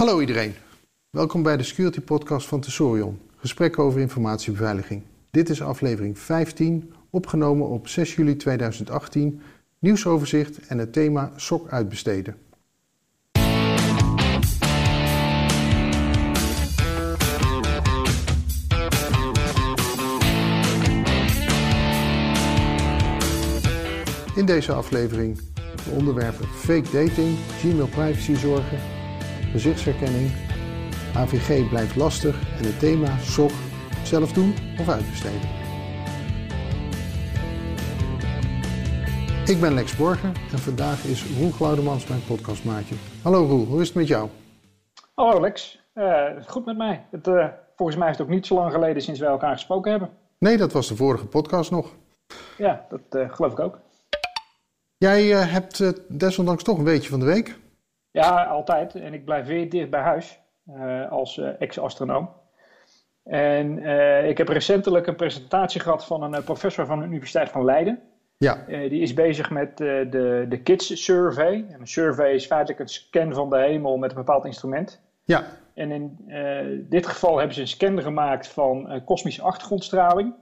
Hallo iedereen. Welkom bij de Security Podcast van Tesorion. Gesprekken over informatiebeveiliging. Dit is aflevering 15, opgenomen op 6 juli 2018. Nieuwsoverzicht en het thema SOC uitbesteden. In deze aflevering de onderwerpen fake dating, Gmail privacy zorgen, gezichtsherkenning, AVG blijft lastig en het thema SOC zelf doen of uitbesteden. Ik ben Lex Borger en vandaag is Roel Glaudemans mijn podcastmaatje. Hallo Roel, hoe is het met jou? Hallo Lex, uh, goed met mij. Het, uh, volgens mij is het ook niet zo lang geleden sinds wij elkaar gesproken hebben. Nee, dat was de vorige podcast nog. Ja, dat uh, geloof ik ook. Jij hebt desondanks toch een beetje van de week? Ja, altijd. En ik blijf weer dicht bij huis uh, als ex-astronoom. En ik heb recentelijk een presentatie gehad van een professor van de Universiteit van Leiden. Ja. die is bezig met de, de KIDS Survey. En een survey is feitelijk een scan van de hemel met een bepaald instrument. Ja. En in dit geval hebben ze een scan gemaakt van kosmische achtergrondstraling.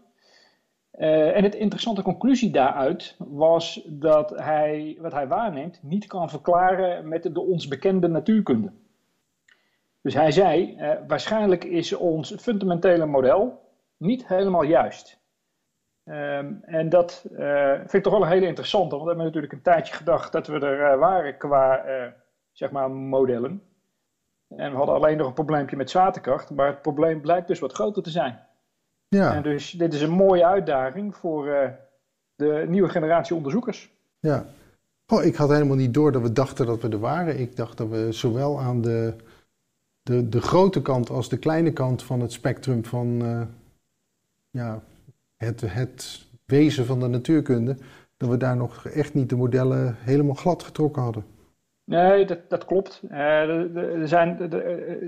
Uh, en het interessante conclusie daaruit was dat hij wat hij waarneemt niet kan verklaren met de ons bekende natuurkunde. Dus hij zei, uh, waarschijnlijk is ons fundamentele model niet helemaal juist. Um, en dat uh, vind ik toch wel een hele interessante, want we hebben natuurlijk een tijdje gedacht dat we er waren qua zeg maar modellen. En we hadden alleen nog een probleempje met zwaartekracht, maar het probleem blijkt dus wat groter te zijn. Ja. En dus dit is een mooie uitdaging voor uh, de nieuwe generatie onderzoekers. Ja. Oh, ik had helemaal niet door dat we dachten dat we er waren. Ik dacht dat we zowel aan de, de, de grote kant als de kleine kant van het spectrum van uh, ja, het, het wezen van de natuurkunde, dat we daar nog echt niet de modellen helemaal glad getrokken hadden. Nee, dat, dat klopt. Uh, er, zijn,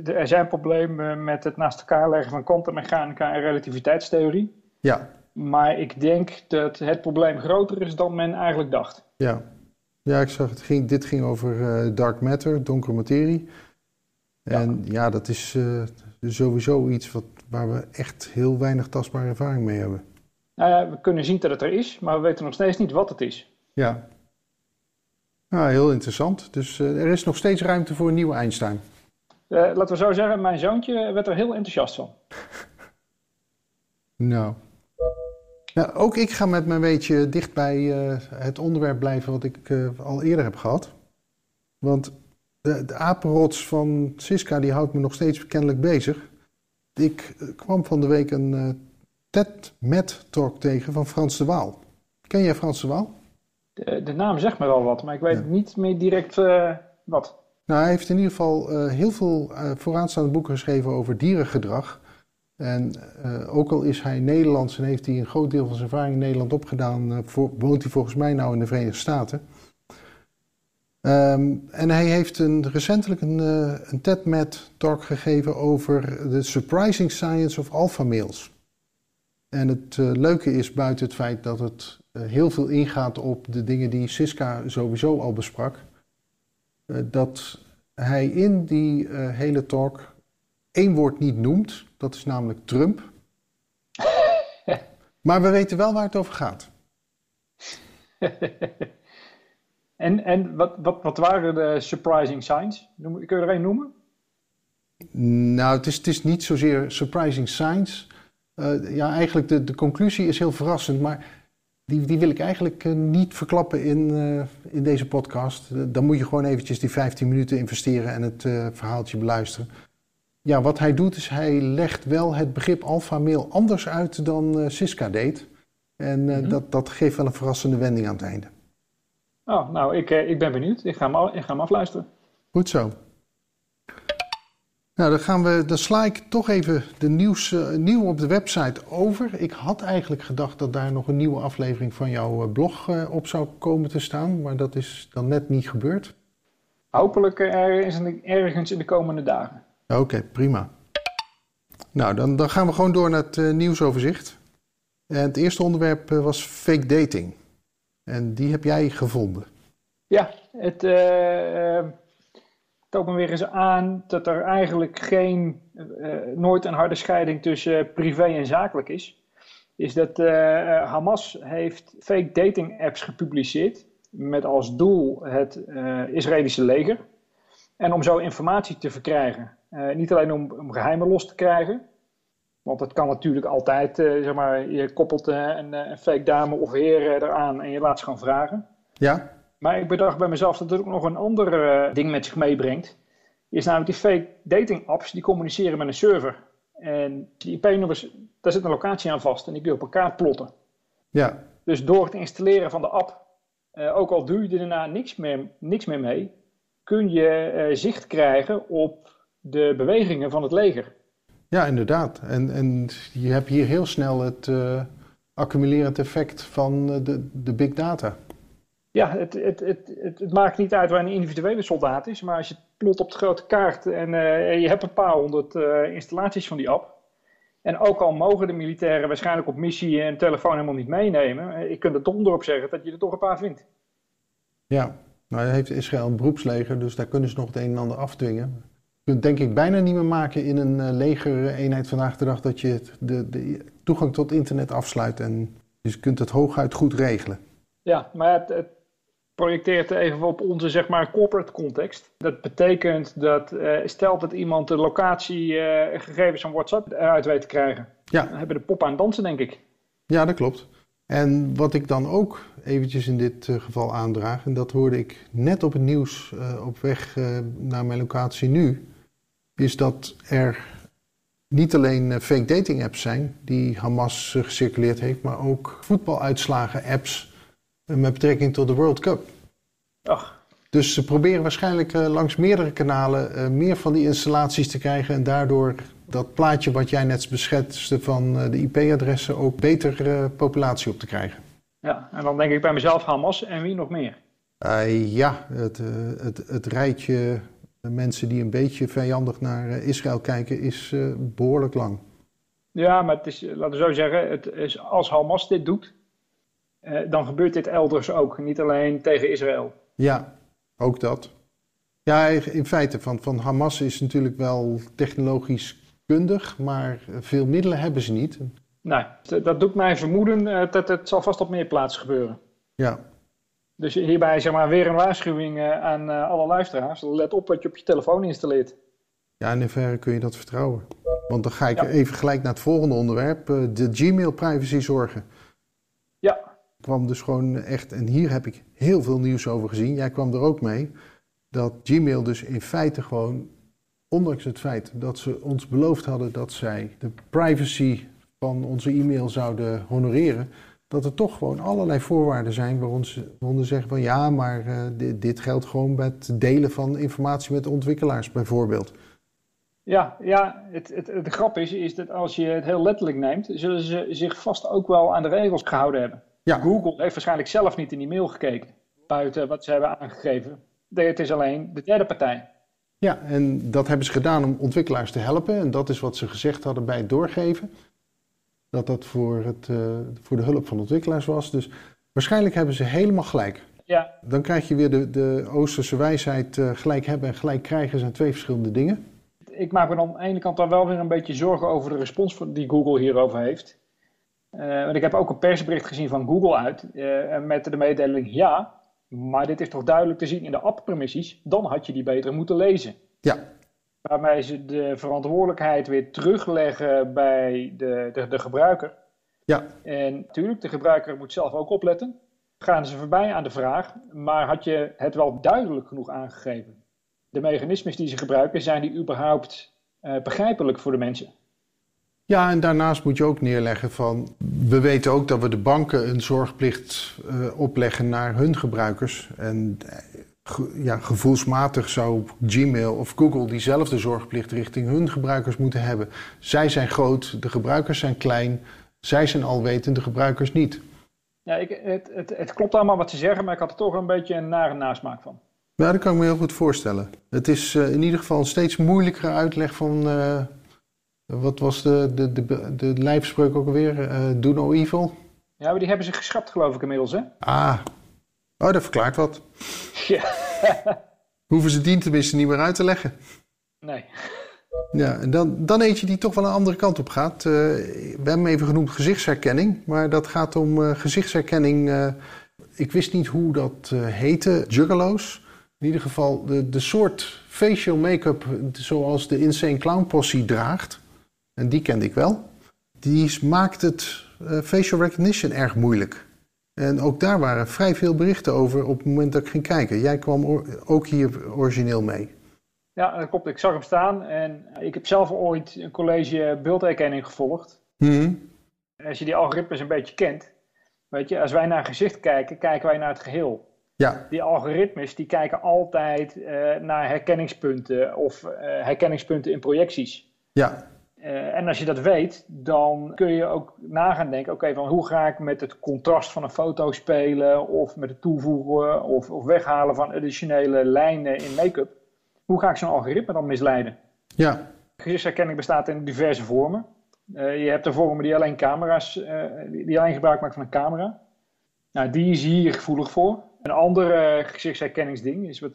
er zijn problemen met het naast elkaar leggen van kwantummechanica en relativiteitstheorie. Ja. Maar ik denk dat het probleem groter is dan men eigenlijk dacht. Ja, ja ik zag het ging, dit ging over uh, dark matter, donkere materie. En ja, ja dat is uh, sowieso iets wat, waar we echt heel weinig tastbare ervaring mee hebben. Nou ja, we kunnen zien dat het er is, maar we weten nog steeds niet wat het is. Ja, nou, heel interessant. Dus uh, er is nog steeds ruimte voor een nieuwe Einstein. Uh, laten we zo zeggen, mijn zoontje werd er heel enthousiast van. nou. Ja, ook ik ga met mijn weetje dicht bij uh, het onderwerp blijven wat ik al eerder heb gehad. Want de, de apenrots van Siska die houdt me nog steeds kennelijk bezig. Ik kwam van de week een TED-Met-talk tegen van Frans de Waal. Ken jij Frans de Waal? De, de, naam zegt me wel wat, maar ik weet ja. niet meer direct uh, wat. Nou, hij heeft in ieder geval uh, heel veel uh, vooraanstaande boeken geschreven over dierengedrag. En ook al is hij Nederlands en heeft hij een groot deel van zijn ervaring in Nederland opgedaan, voor, woont hij volgens mij nou in de Verenigde Staten. Um, en hij heeft een, recentelijk een, een TED-Met-talk gegeven over de surprising science of alpha males. En het leuke is buiten het feit dat het uh, heel veel ingaat op de dingen die Siska sowieso al besprak. Uh, dat hij in die hele talk één woord niet noemt. Dat is namelijk Trump. maar we weten wel waar het over gaat. en en wat, wat, wat waren de surprising signs? Kun je er één noemen? Nou, het is, het is niet zozeer surprising signs. Ja, eigenlijk de, de conclusie is heel verrassend, maar die, die wil ik eigenlijk uh, niet verklappen in, uh, in deze podcast. Dan moet je gewoon eventjes die 15 minuten investeren en het verhaaltje beluisteren. Ja, wat hij doet is hij legt wel het begrip alfa-mail anders uit dan Siska deed. En mm -hmm. dat, dat geeft wel een verrassende wending aan het einde. Oh, nou, ik, ik ben benieuwd. Ik ga, hem, ik ga hem afluisteren. Goed zo. Nou, dan, gaan we, dan sla ik toch even de nieuws, uh, nieuw op de website over. Ik had eigenlijk gedacht dat daar nog een nieuwe aflevering van jouw blog uh, op zou komen te staan, maar dat is dan net niet gebeurd. Hopelijk ergens, ergens in de komende dagen. Oké, okay, prima. Nou, dan, dan gaan we gewoon door naar het uh, nieuwsoverzicht. En het eerste onderwerp was fake dating. En die heb jij gevonden. Ja, het toont me weer eens aan dat er eigenlijk geen, nooit een harde scheiding tussen privé en zakelijk is. Is dat Hamas heeft fake dating apps gepubliceerd met als doel het Israëlische leger. En om zo informatie te verkrijgen. niet alleen om, om geheimen los te krijgen, want het kan natuurlijk altijd, zeg maar, je koppelt een, een, fake dame of heer eraan en je laat ze gewoon vragen. Ja. Maar ik bedacht bij mezelf dat het ook nog een ander ding met zich meebrengt. Is namelijk die fake dating apps, die communiceren met een server. En die IP-nummers, daar zit een locatie aan vast en die kun je op elkaar plotten. Ja. Dus door het installeren van de app, ook al doe je er daarna niks meer, niks meer mee, kun je zicht krijgen op de bewegingen van het leger. Ja, inderdaad. En, en je hebt hier heel snel het accumulerend effect van eh, de, de big data. Ja, het, het, het, het, maakt niet uit waar een individuele soldaat is, maar als je plot op de grote kaart en uh, je hebt een paar honderd uh, installaties van die app. En ook al mogen de militairen waarschijnlijk op missie een telefoon helemaal niet meenemen, je kunt er toch op zeggen dat je er toch een paar vindt. Ja, nou heeft Israël een beroepsleger, dus daar kunnen ze nog het een en ander afdwingen kunt denk ik bijna niet meer maken in een legereenheid vandaag de dag dat je de, de, toegang tot internet afsluit en dus je kunt het hooguit goed regelen. Ja, maar het, het projecteert even op onze zeg maar corporate context. Dat betekent dat uh, stel dat iemand de locatiegegevens uh, van WhatsApp eruit weet te krijgen. Ja. Dan hebben de pop aan dansen denk ik. Ja, dat klopt. En wat ik dan ook eventjes in dit uh, geval aandraag, en dat hoorde ik net op het nieuws uh, op weg uh, naar mijn locatie nu, is dat er niet alleen fake dating apps zijn die Hamas gecirculeerd heeft, maar ook voetbaluitslagen apps met betrekking tot de World Cup. Ach. Dus ze proberen waarschijnlijk langs meerdere kanalen meer van die installaties te krijgen en daardoor dat plaatje wat jij net beschetste van de IP-adressen ook beter populatie op te krijgen. Ja, en dan denk ik bij mezelf Hamas en wie nog meer? Uh, ja, het, het, het rijtje mensen die een beetje vijandig naar Israël kijken is behoorlijk lang. Ja, maar het is, laten we zo zeggen, het is, als Hamas dit doet, dan gebeurt dit elders ook. Niet alleen tegen Israël. Ja, ook dat. Ja, in feite, van, van Hamas is natuurlijk wel technologisch kundig, maar veel middelen hebben ze niet. Nee, dat doet mij vermoeden uh, dat het zal vast op meer plaatsen gebeuren. Ja. Dus hierbij zeg maar weer een waarschuwing uh, aan alle luisteraars. Let op wat je op je telefoon installeert. Ja, in hoeverre kun je dat vertrouwen? Want dan ga ik ja. even gelijk naar het volgende onderwerp. de Gmail privacy zorgen. Ja. Kwam dus gewoon echt, en hier heb ik heel veel nieuws over gezien. Jij kwam er ook mee. Dat Gmail dus in feite gewoon, ondanks het feit dat ze ons beloofd hadden dat zij de privacy van onze e-mail zouden honoreren, dat er toch gewoon allerlei voorwaarden zijn waaronder ze, waaronder zeggen van ja, maar dit, dit, geldt gewoon bij het delen van informatie met ontwikkelaars bijvoorbeeld. Ja, ja het, het, het, de grap is, is dat als je het heel letterlijk neemt, zullen ze zich vast ook wel aan de regels gehouden hebben. Ja. Google heeft waarschijnlijk zelf niet in die mail gekeken, buiten wat ze hebben aangegeven. Het is alleen de derde partij. Ja, en dat hebben ze gedaan om ontwikkelaars te helpen. En dat is wat ze gezegd hadden bij het doorgeven dat dat voor, het, uh, voor de hulp van ontwikkelaars was. Dus waarschijnlijk hebben ze helemaal gelijk. Ja. Dan krijg je weer de, de Oosterse wijsheid: uh, gelijk hebben en gelijk krijgen zijn twee verschillende dingen. Ik maak me dan aan de ene kant dan wel weer een beetje zorgen over de respons die Google hierover heeft. Uh, want ik heb ook een persbericht gezien van Google uit met de mededeling: ja, maar dit is toch duidelijk te zien in de app-permissies, dan had je die beter moeten lezen. Ja, Waarbij ze de verantwoordelijkheid weer terugleggen bij de, de, de gebruiker. Ja. En natuurlijk, de gebruiker moet zelf ook opletten. Gaan ze voorbij aan de vraag, maar had je het wel duidelijk genoeg aangegeven? De mechanismes die ze gebruiken, zijn die überhaupt uh, begrijpelijk voor de mensen? Ja, en daarnaast moet je ook neerleggen van... we weten ook dat we de banken een zorgplicht uh, opleggen naar hun gebruikers. En ja, gevoelsmatig zou Gmail of Google diezelfde zorgplicht richting hun gebruikers moeten hebben. Zij zijn groot, de gebruikers zijn klein, zij zijn alwetend, de gebruikers niet. Ja, ik, het, het, het, klopt allemaal wat ze zeggen, maar ik had er toch een beetje een nare nasmaak van. Ja, dat kan ik me heel goed voorstellen. Het is uh, in ieder geval een steeds moeilijkere uitleg van. Uh, wat was de, de, de, de lijfspreuk ook alweer? Uh, do no evil. Ja, maar die hebben ze geschrapt, geloof ik inmiddels, hè? Ah, oh, dat verklaart wat. Ja. Hoeven ze die tenminste niet meer uit te leggen. Nee. Ja, en dan, dan eentje die toch wel een andere kant op gaat. Uh, we hebben hem even genoemd gezichtsherkenning. Maar dat gaat om uh, gezichtsherkenning. Uh, ik wist niet hoe dat heette. Juggalo's. In ieder geval de, de soort facial make-up zoals de Insane Clown Posse draagt. En die kende ik wel. Die maakt het facial recognition erg moeilijk. En ook daar waren vrij veel berichten over op het moment dat ik ging kijken. Jij kwam ook hier origineel mee. Ja, dat klopt. Ik zag hem staan en ik heb zelf ooit een college beeldherkenning gevolgd. Mhm. Als je die algoritmes een beetje kent, weet je, als wij naar een gezicht kijken, kijken wij naar het geheel. Ja. Die algoritmes die kijken altijd uh, naar herkenningspunten of uh, herkenningspunten in projecties. Ja. Uh, en als je dat weet, dan kun je ook na gaan denken: oké, van hoe ga ik met het contrast van een foto spelen, of met het toevoegen of, of weghalen van additionele lijnen in make-up. Hoe ga ik zo'n algoritme dan misleiden? Ja. Gezichtsherkenning bestaat in diverse vormen. Uh, je hebt de vormen die alleen camera's, uh, die alleen gebruik maken van een camera. Nou, die is hier gevoelig voor. Een ander gezichtsherkenningsding is wat,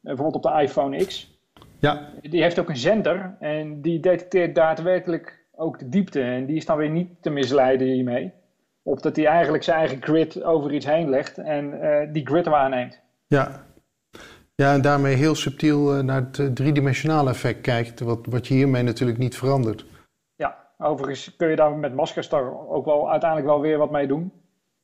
bijvoorbeeld op de iPhone X. Ja. Die heeft ook een zender en die detecteert daadwerkelijk ook de diepte. En die is dan weer niet te misleiden hiermee. Of dat hij eigenlijk zijn eigen grid over iets heen legt en die grid waarneemt. Ja. Ja, en daarmee heel subtiel uh, naar het uh, driedimensionale effect kijkt, wat, wat je hiermee natuurlijk niet verandert. Ja, overigens kun je daar met maskers daar ook wel uiteindelijk wel weer wat mee doen.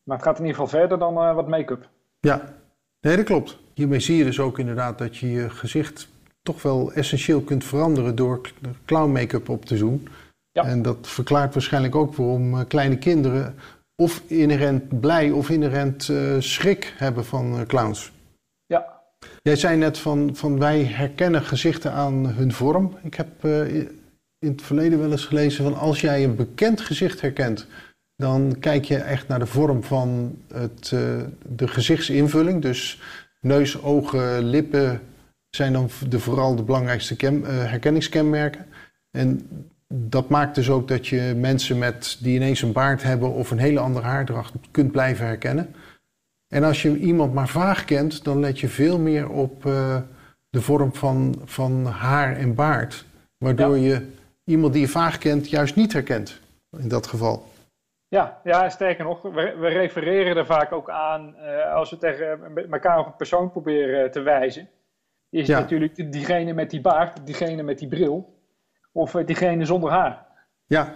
Maar het gaat in ieder geval verder dan uh, wat make-up. Ja, nee, dat klopt. Hiermee zie je dus ook inderdaad dat je je gezicht toch wel essentieel kunt veranderen door clown make-up op te doen. Ja. En dat verklaart waarschijnlijk ook waarom kleine kinderen of inherent blij of inherent schrik hebben van clowns. Ja, Jij zei net van, van wij herkennen gezichten aan hun vorm. Ik heb uh, in het verleden wel eens gelezen van als jij een bekend gezicht herkent, dan kijk je echt naar de vorm van het, uh, de gezichtsinvulling. Dus neus, ogen, lippen zijn dan de, vooral de belangrijkste ken, uh, herkenningskenmerken. En dat maakt dus ook dat je mensen met, die ineens een baard hebben of een hele andere haardracht kunt blijven herkennen. En als je iemand maar vaag kent, dan let je veel meer op uh, de vorm van, van haar en baard. Waardoor ja. je iemand die je vaag kent juist niet herkent, in dat geval. Ja, ja sterker nog, we, we refereren er vaak ook aan uh, als we tegen elkaar op een persoon proberen te wijzen. Is ja. natuurlijk diegene met die baard, diegene met die bril of diegene zonder haar. Ja.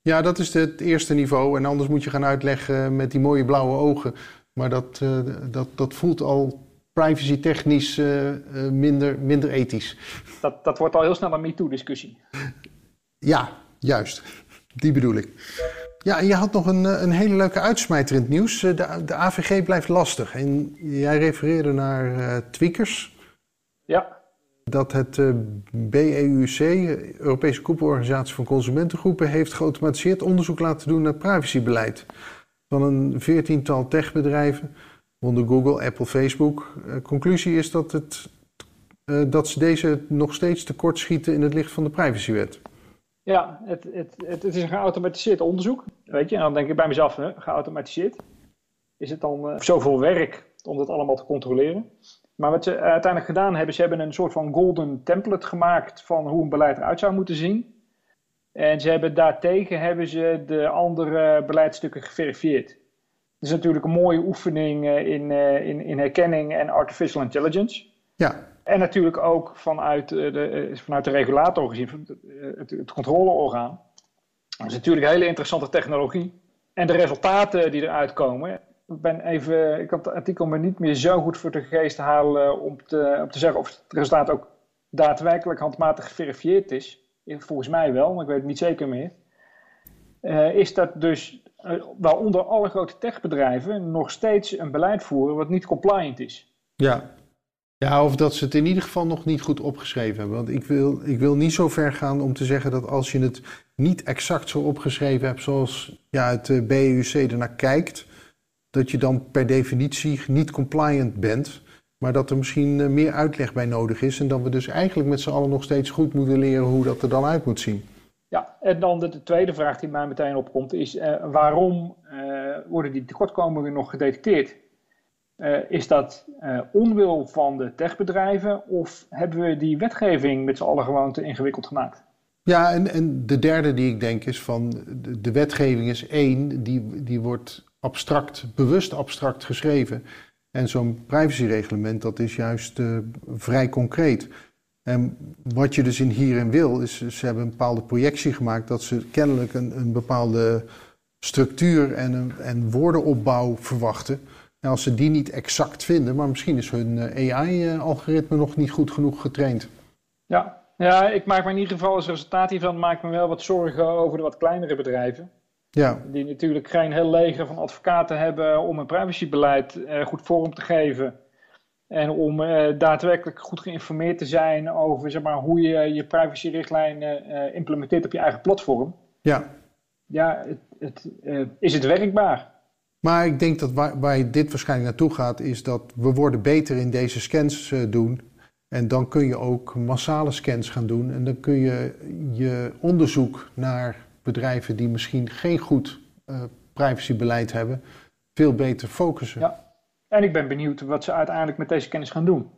ja, dat is het eerste niveau. En anders moet je gaan uitleggen met die mooie blauwe ogen maar dat, uh, dat, dat voelt al privacy-technisch uh, uh, minder, minder ethisch. Dat, dat wordt al heel snel een MeToo-discussie. Ja, juist. Die bedoel ik. Ja, en je had nog een, een hele leuke uitsmijter in het nieuws. De, de AVG blijft lastig. En jij refereerde naar tweakers. Ja. Dat het BEUC, Europese Koepelorganisatie van Consumentengroepen, heeft geautomatiseerd onderzoek laten doen naar privacybeleid van een veertiental techbedrijven, onder Google, Apple, Facebook. Uh, conclusie is dat, het, uh, dat ze deze nog steeds tekortschieten in het licht van de privacywet. Ja, het, het, het, het is een geautomatiseerd onderzoek. Weet je, en dan denk ik bij mezelf, hè, geautomatiseerd. Is het dan uh, zoveel werk om dat allemaal te controleren? Maar wat ze uiteindelijk gedaan hebben, ze hebben een soort van golden template gemaakt van hoe een beleid eruit zou moeten zien. En ze hebben daartegen hebben ze de andere beleidsstukken geverifieerd. Het is natuurlijk een mooie oefening in, in, in herkenning en artificial intelligence. Ja. En natuurlijk ook vanuit de, vanuit de regulator gezien, het, het controleorgaan. Dat is natuurlijk een hele interessante technologie. En de resultaten die eruit komen. Ben even, ik kan het artikel me niet meer zo goed voor de geest halen om te, om te zeggen of het resultaat ook daadwerkelijk handmatig geverifieerd is volgens mij wel, maar ik weet het niet zeker meer, uh, is dat dus, uh, waaronder alle grote techbedrijven, nog steeds een beleid voeren wat niet compliant is. Ja. Ja, of dat ze het in ieder geval nog niet goed opgeschreven hebben. Want ik wil, ik wil niet zo ver gaan om te zeggen dat als je het niet exact zo opgeschreven hebt zoals ja, het uh, BEUC ernaar kijkt, dat je dan per definitie niet compliant bent. Maar dat er misschien meer uitleg bij nodig is. En dat we dus eigenlijk met z'n allen nog steeds goed moeten leren hoe dat er dan uit moet zien. Ja, en dan de, de tweede vraag die mij meteen opkomt is: uh, waarom uh, worden die tekortkomingen nog gedetecteerd? is dat onwil van de techbedrijven of hebben we die wetgeving met z'n allen gewoon te ingewikkeld gemaakt? Ja, en, en de derde die ik denk is van de, de wetgeving is één, die, die wordt abstract, bewust abstract geschreven. En zo'n privacyreglement, dat is juist uh, vrij concreet. En wat je dus in hierin wil, is ze hebben een bepaalde projectie gemaakt dat ze kennelijk een, een bepaalde structuur en, een, en woordenopbouw verwachten. En als ze die niet exact vinden, maar misschien is hun eh, AI-algoritme nog niet goed genoeg getraind. Ja, ja, ik maak me in ieder geval als resultaat hiervan maak me wel wat zorgen over de wat kleinere bedrijven. Ja. Die natuurlijk geen heel leger van advocaten hebben om een privacybeleid eh, goed vorm te geven. En om eh, daadwerkelijk goed geïnformeerd te zijn over zeg maar, hoe je je privacyrichtlijnen uh, implementeert op je eigen platform. Ja. Ja, het, het, is het werkbaar? Maar ik denk dat waar, waar dit waarschijnlijk naartoe gaat, is dat we worden beter in deze scans doen. En dan kun je ook massale scans gaan doen. En dan kun je je onderzoek naar bedrijven die misschien geen goed uh, privacybeleid hebben, veel beter focussen. Ja, en ik ben benieuwd wat ze uiteindelijk met deze kennis gaan doen.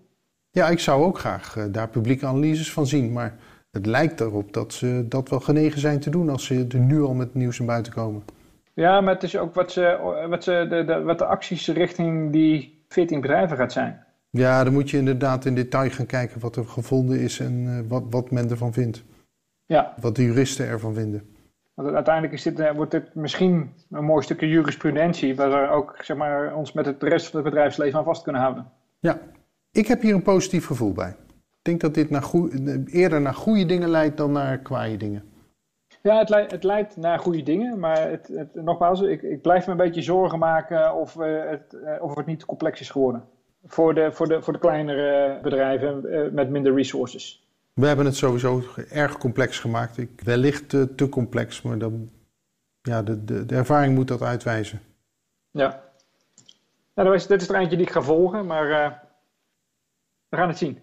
Ja, ik zou ook graag uh, daar publieke analyses van zien. Maar het lijkt erop dat ze dat wel genegen zijn te doen als ze er nu al met nieuws naar buiten komen. Ja, maar het is ook wat, ze, wat, ze, de, de, wat de acties richting die 14 bedrijven gaat zijn. Ja, dan moet je inderdaad in detail gaan kijken wat er gevonden is en uh, wat, wat men ervan vindt. Ja. Wat de juristen ervan vinden. Want uiteindelijk is dit, uh, wordt dit misschien een mooi stukje jurisprudentie, waar we ook zeg maar, ons met het rest van het bedrijfsleven aan vast kunnen houden. Ja, ik heb hier een positief gevoel bij. Ik denk dat dit naar eerder naar goede dingen leidt dan naar kwaaie dingen. Ja, het, leidt, het leidt naar goede dingen, maar het, het, nogmaals, ik, ik, blijf me een beetje zorgen maken of, uh, het, of het niet te complex is geworden voor de, voor de, voor de kleinere bedrijven eh, met minder resources. We hebben het sowieso erg complex gemaakt. Ik, wellicht te, te complex, maar dan, ja, de, de, de ervaring moet dat uitwijzen. Ja. Nou, is, dit is er eentje die ik ga volgen, maar uh, we gaan het zien.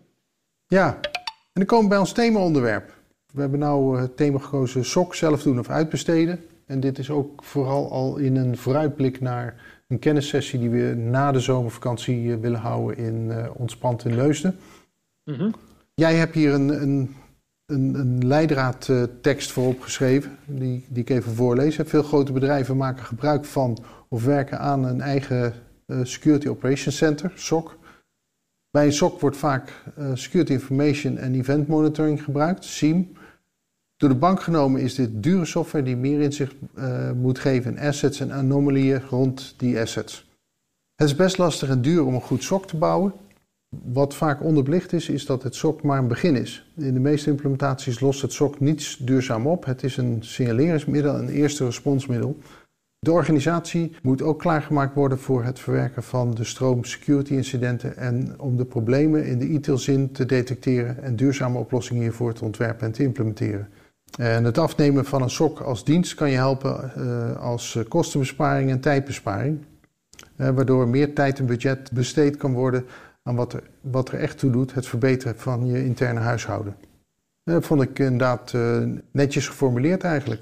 Ja, en dan komen we bij ons themaonderwerp. We hebben nou het thema gekozen sok zelf doen of uitbesteden. En dit is ook vooral al in een vooruitblik naar een kennissessie die we na de zomervakantie eh, willen houden in uh, Ontspant in Leusden. Mm Jij hebt hier een, een, een, een leidraadtekst voor opgeschreven, die, die ik even voorlees. Veel grote bedrijven maken gebruik van of werken aan een eigen uh, Security Operations Center, SOC. Bij een SOC wordt vaak Security Information and Event Monitoring gebruikt, SIEM. Door de bank genomen is dit dure software die meer inzicht uh, moet geven in assets en anomalieën rond die assets. Het is best lastig en duur om een goed SOC te bouwen. Wat vaak onderbelicht is, is dat het SOC maar een begin is. In de meeste implementaties lost het SOC niets duurzaam op. Het is een signaleringsmiddel, een eerste responsmiddel. De organisatie moet ook klaargemaakt worden voor het verwerken van de stroom security incidenten en om de problemen in de ITIL-zin te detecteren en duurzame oplossingen hiervoor te ontwerpen en te implementeren. En het afnemen van een sok als dienst kan je helpen uh, als kostenbesparing en tijdbesparing. Waardoor meer tijd en budget besteed kan worden aan wat er, wat er echt toe doet, het verbeteren van je interne huishouden. Dat vond ik inderdaad uh, netjes geformuleerd eigenlijk.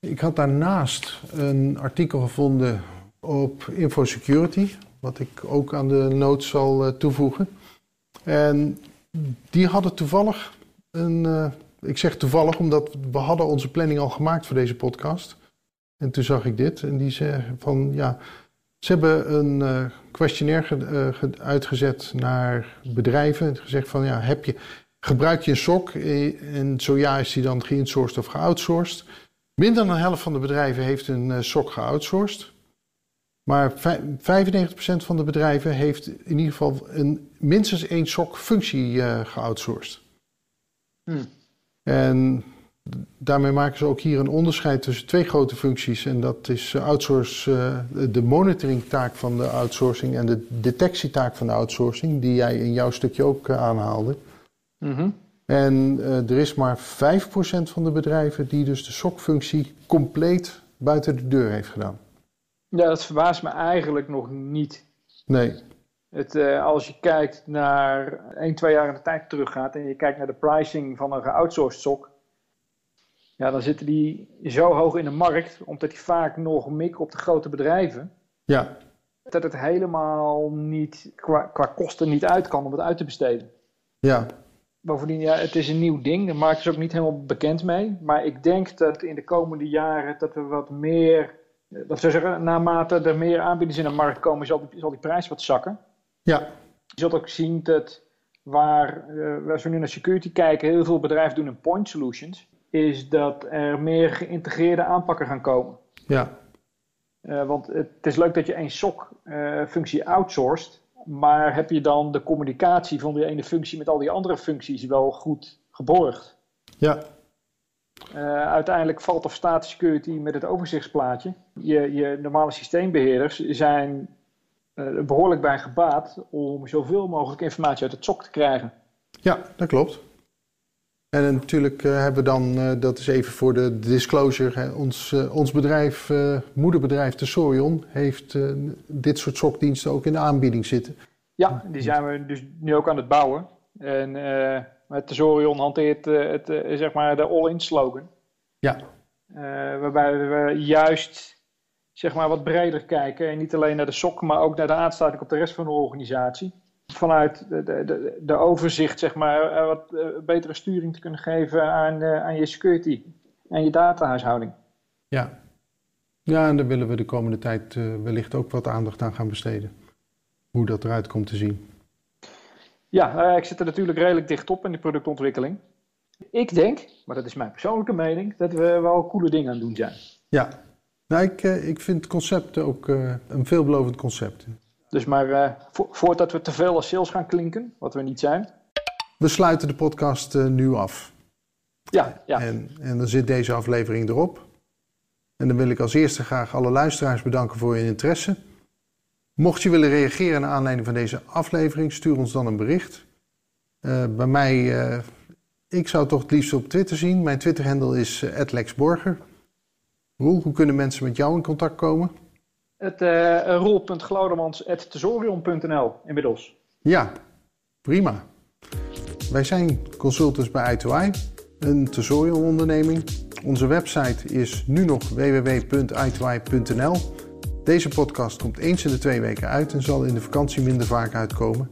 Ik had daarnaast een artikel gevonden op InfoSecurity, wat ik ook aan de notes zal toevoegen. En die hadden toevallig een ik zeg toevallig, omdat we hadden onze planning al gemaakt voor deze podcast. En toen zag ik dit en die zei van ja, ze hebben een uh, questionnaire uh, uitgezet naar bedrijven. Gezegd van ja, heb je, gebruik je een SOC eh, en zo ja is die dan geïnsourced of geoutsourced. Minder dan de helft van de bedrijven heeft een SOC geoutsourced. Maar 95% van de bedrijven heeft in ieder geval een, minstens één SOC-functie uh, geoutsourced. Hmm. En daarmee maken ze ook hier een onderscheid tussen twee grote functies. En dat is outsource, uh, de monitoringtaak van de outsourcing en de detectietaak van de outsourcing, die jij in jouw stukje ook uh, aanhaalde. Mhm. En uh, er is maar 5% van de bedrijven die dus de SOC-functie compleet buiten de deur heeft gedaan. Ja, dat verbaast me eigenlijk nog niet. Nee. Het, uh, als je kijkt naar 1, 2 jaar in de tijd teruggaat en je kijkt naar de pricing van een geoutsourced sok, ja, dan zitten die zo hoog in de markt, omdat die vaak nog mikken op de grote bedrijven. Ja. dat het helemaal niet qua, qua kosten niet uit kan om het uit te besteden. Ja. Bovendien, ja, het is een nieuw ding. De markt is ook niet helemaal bekend mee. Maar ik denk dat in de komende jaren dat we wat meer, eh, dat we zeggen, naarmate er meer aanbieders in de markt komen, zal die, zal die prijs wat zakken. Ja. Je zult ook zien dat waar, uh, als we nu naar security kijken, heel veel bedrijven doen een point solutions, is dat er meer geïntegreerde aanpakken gaan komen. Ja. Uh, want het, is leuk dat je één SOC-functie uh, outsourced, maar heb je dan de communicatie van die ene functie met al die andere functies wel goed geborgd? Ja. Uh, uiteindelijk valt of staat security met het overzichtsplaatje. Je, je normale systeembeheerders zijn behoorlijk bij gebaat om zoveel mogelijk informatie uit het SOC te krijgen. Ja, dat klopt. En natuurlijk uh, hebben we dan, uh, dat is even voor de disclosure, hè, ons, uh, ons bedrijf, moederbedrijf Tesorion, heeft dit soort SOC-diensten ook in de aanbieding zitten. Ja, die zijn we dus nu ook aan het bouwen. En met Tesorion hanteert het, zeg maar de all-in slogan. Ja. waarbij we juist zeg maar, wat breder kijken en niet alleen naar de SOC, maar ook naar de aansluiting op de rest van de organisatie vanuit de, de, de, overzicht, zeg maar, wat betere sturing te kunnen geven aan, aan je security en je datahuishouding. Ja. ja, en daar willen we de komende tijd wellicht ook wat aandacht aan gaan besteden. Hoe dat eruit komt te zien. Ja, ik zit er natuurlijk redelijk dicht op in die productontwikkeling. Ik denk, maar dat is mijn persoonlijke mening, dat we wel coole dingen aan het doen zijn. Ja, nou, ik, ik vind het concept ook een veelbelovend concept. Dus maar uh, vo voordat we te veel als sales gaan klinken, wat we niet zijn. We sluiten de podcast uh, nu af. Ja, ja. En, en dan zit deze aflevering erop. En dan wil ik als eerste graag alle luisteraars bedanken voor hun interesse. Mocht je willen reageren naar aanleiding van deze aflevering, stuur ons dan een bericht. Uh, bij mij, ik zou het toch het liefst op Twitter zien. Mijn Twitter-handle is @lexborger. Roel, hoe kunnen mensen met jou in contact komen? Het uh, inmiddels. Ja, prima. Wij zijn consultants bij i2i, een Tesorion onderneming. Onze website is nu nog www.i2i.nl. Deze podcast komt eens in de twee weken uit en zal in de vakantie minder vaak uitkomen.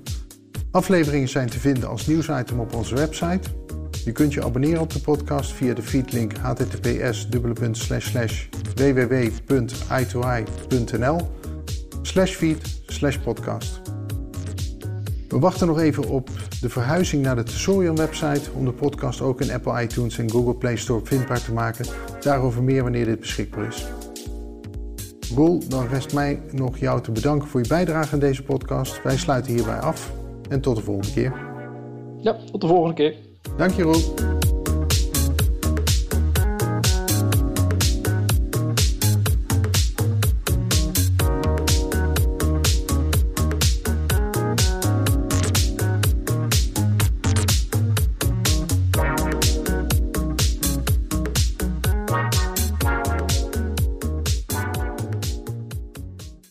Afleveringen zijn te vinden als nieuwsitem op onze website. Je kunt je abonneren op de podcast via de feedlink https www.i2i.nl slash feed slash podcast. We wachten nog even op de verhuizing naar de Tesorion website om de podcast ook in Apple iTunes en Google Play Store vindbaar te maken. Daarover meer wanneer dit beschikbaar is. Roel, dan rest mij nog jou te bedanken voor je bijdrage aan deze podcast. Wij sluiten hierbij af en tot de volgende keer. Ja, tot de volgende keer. Dank je, Roel.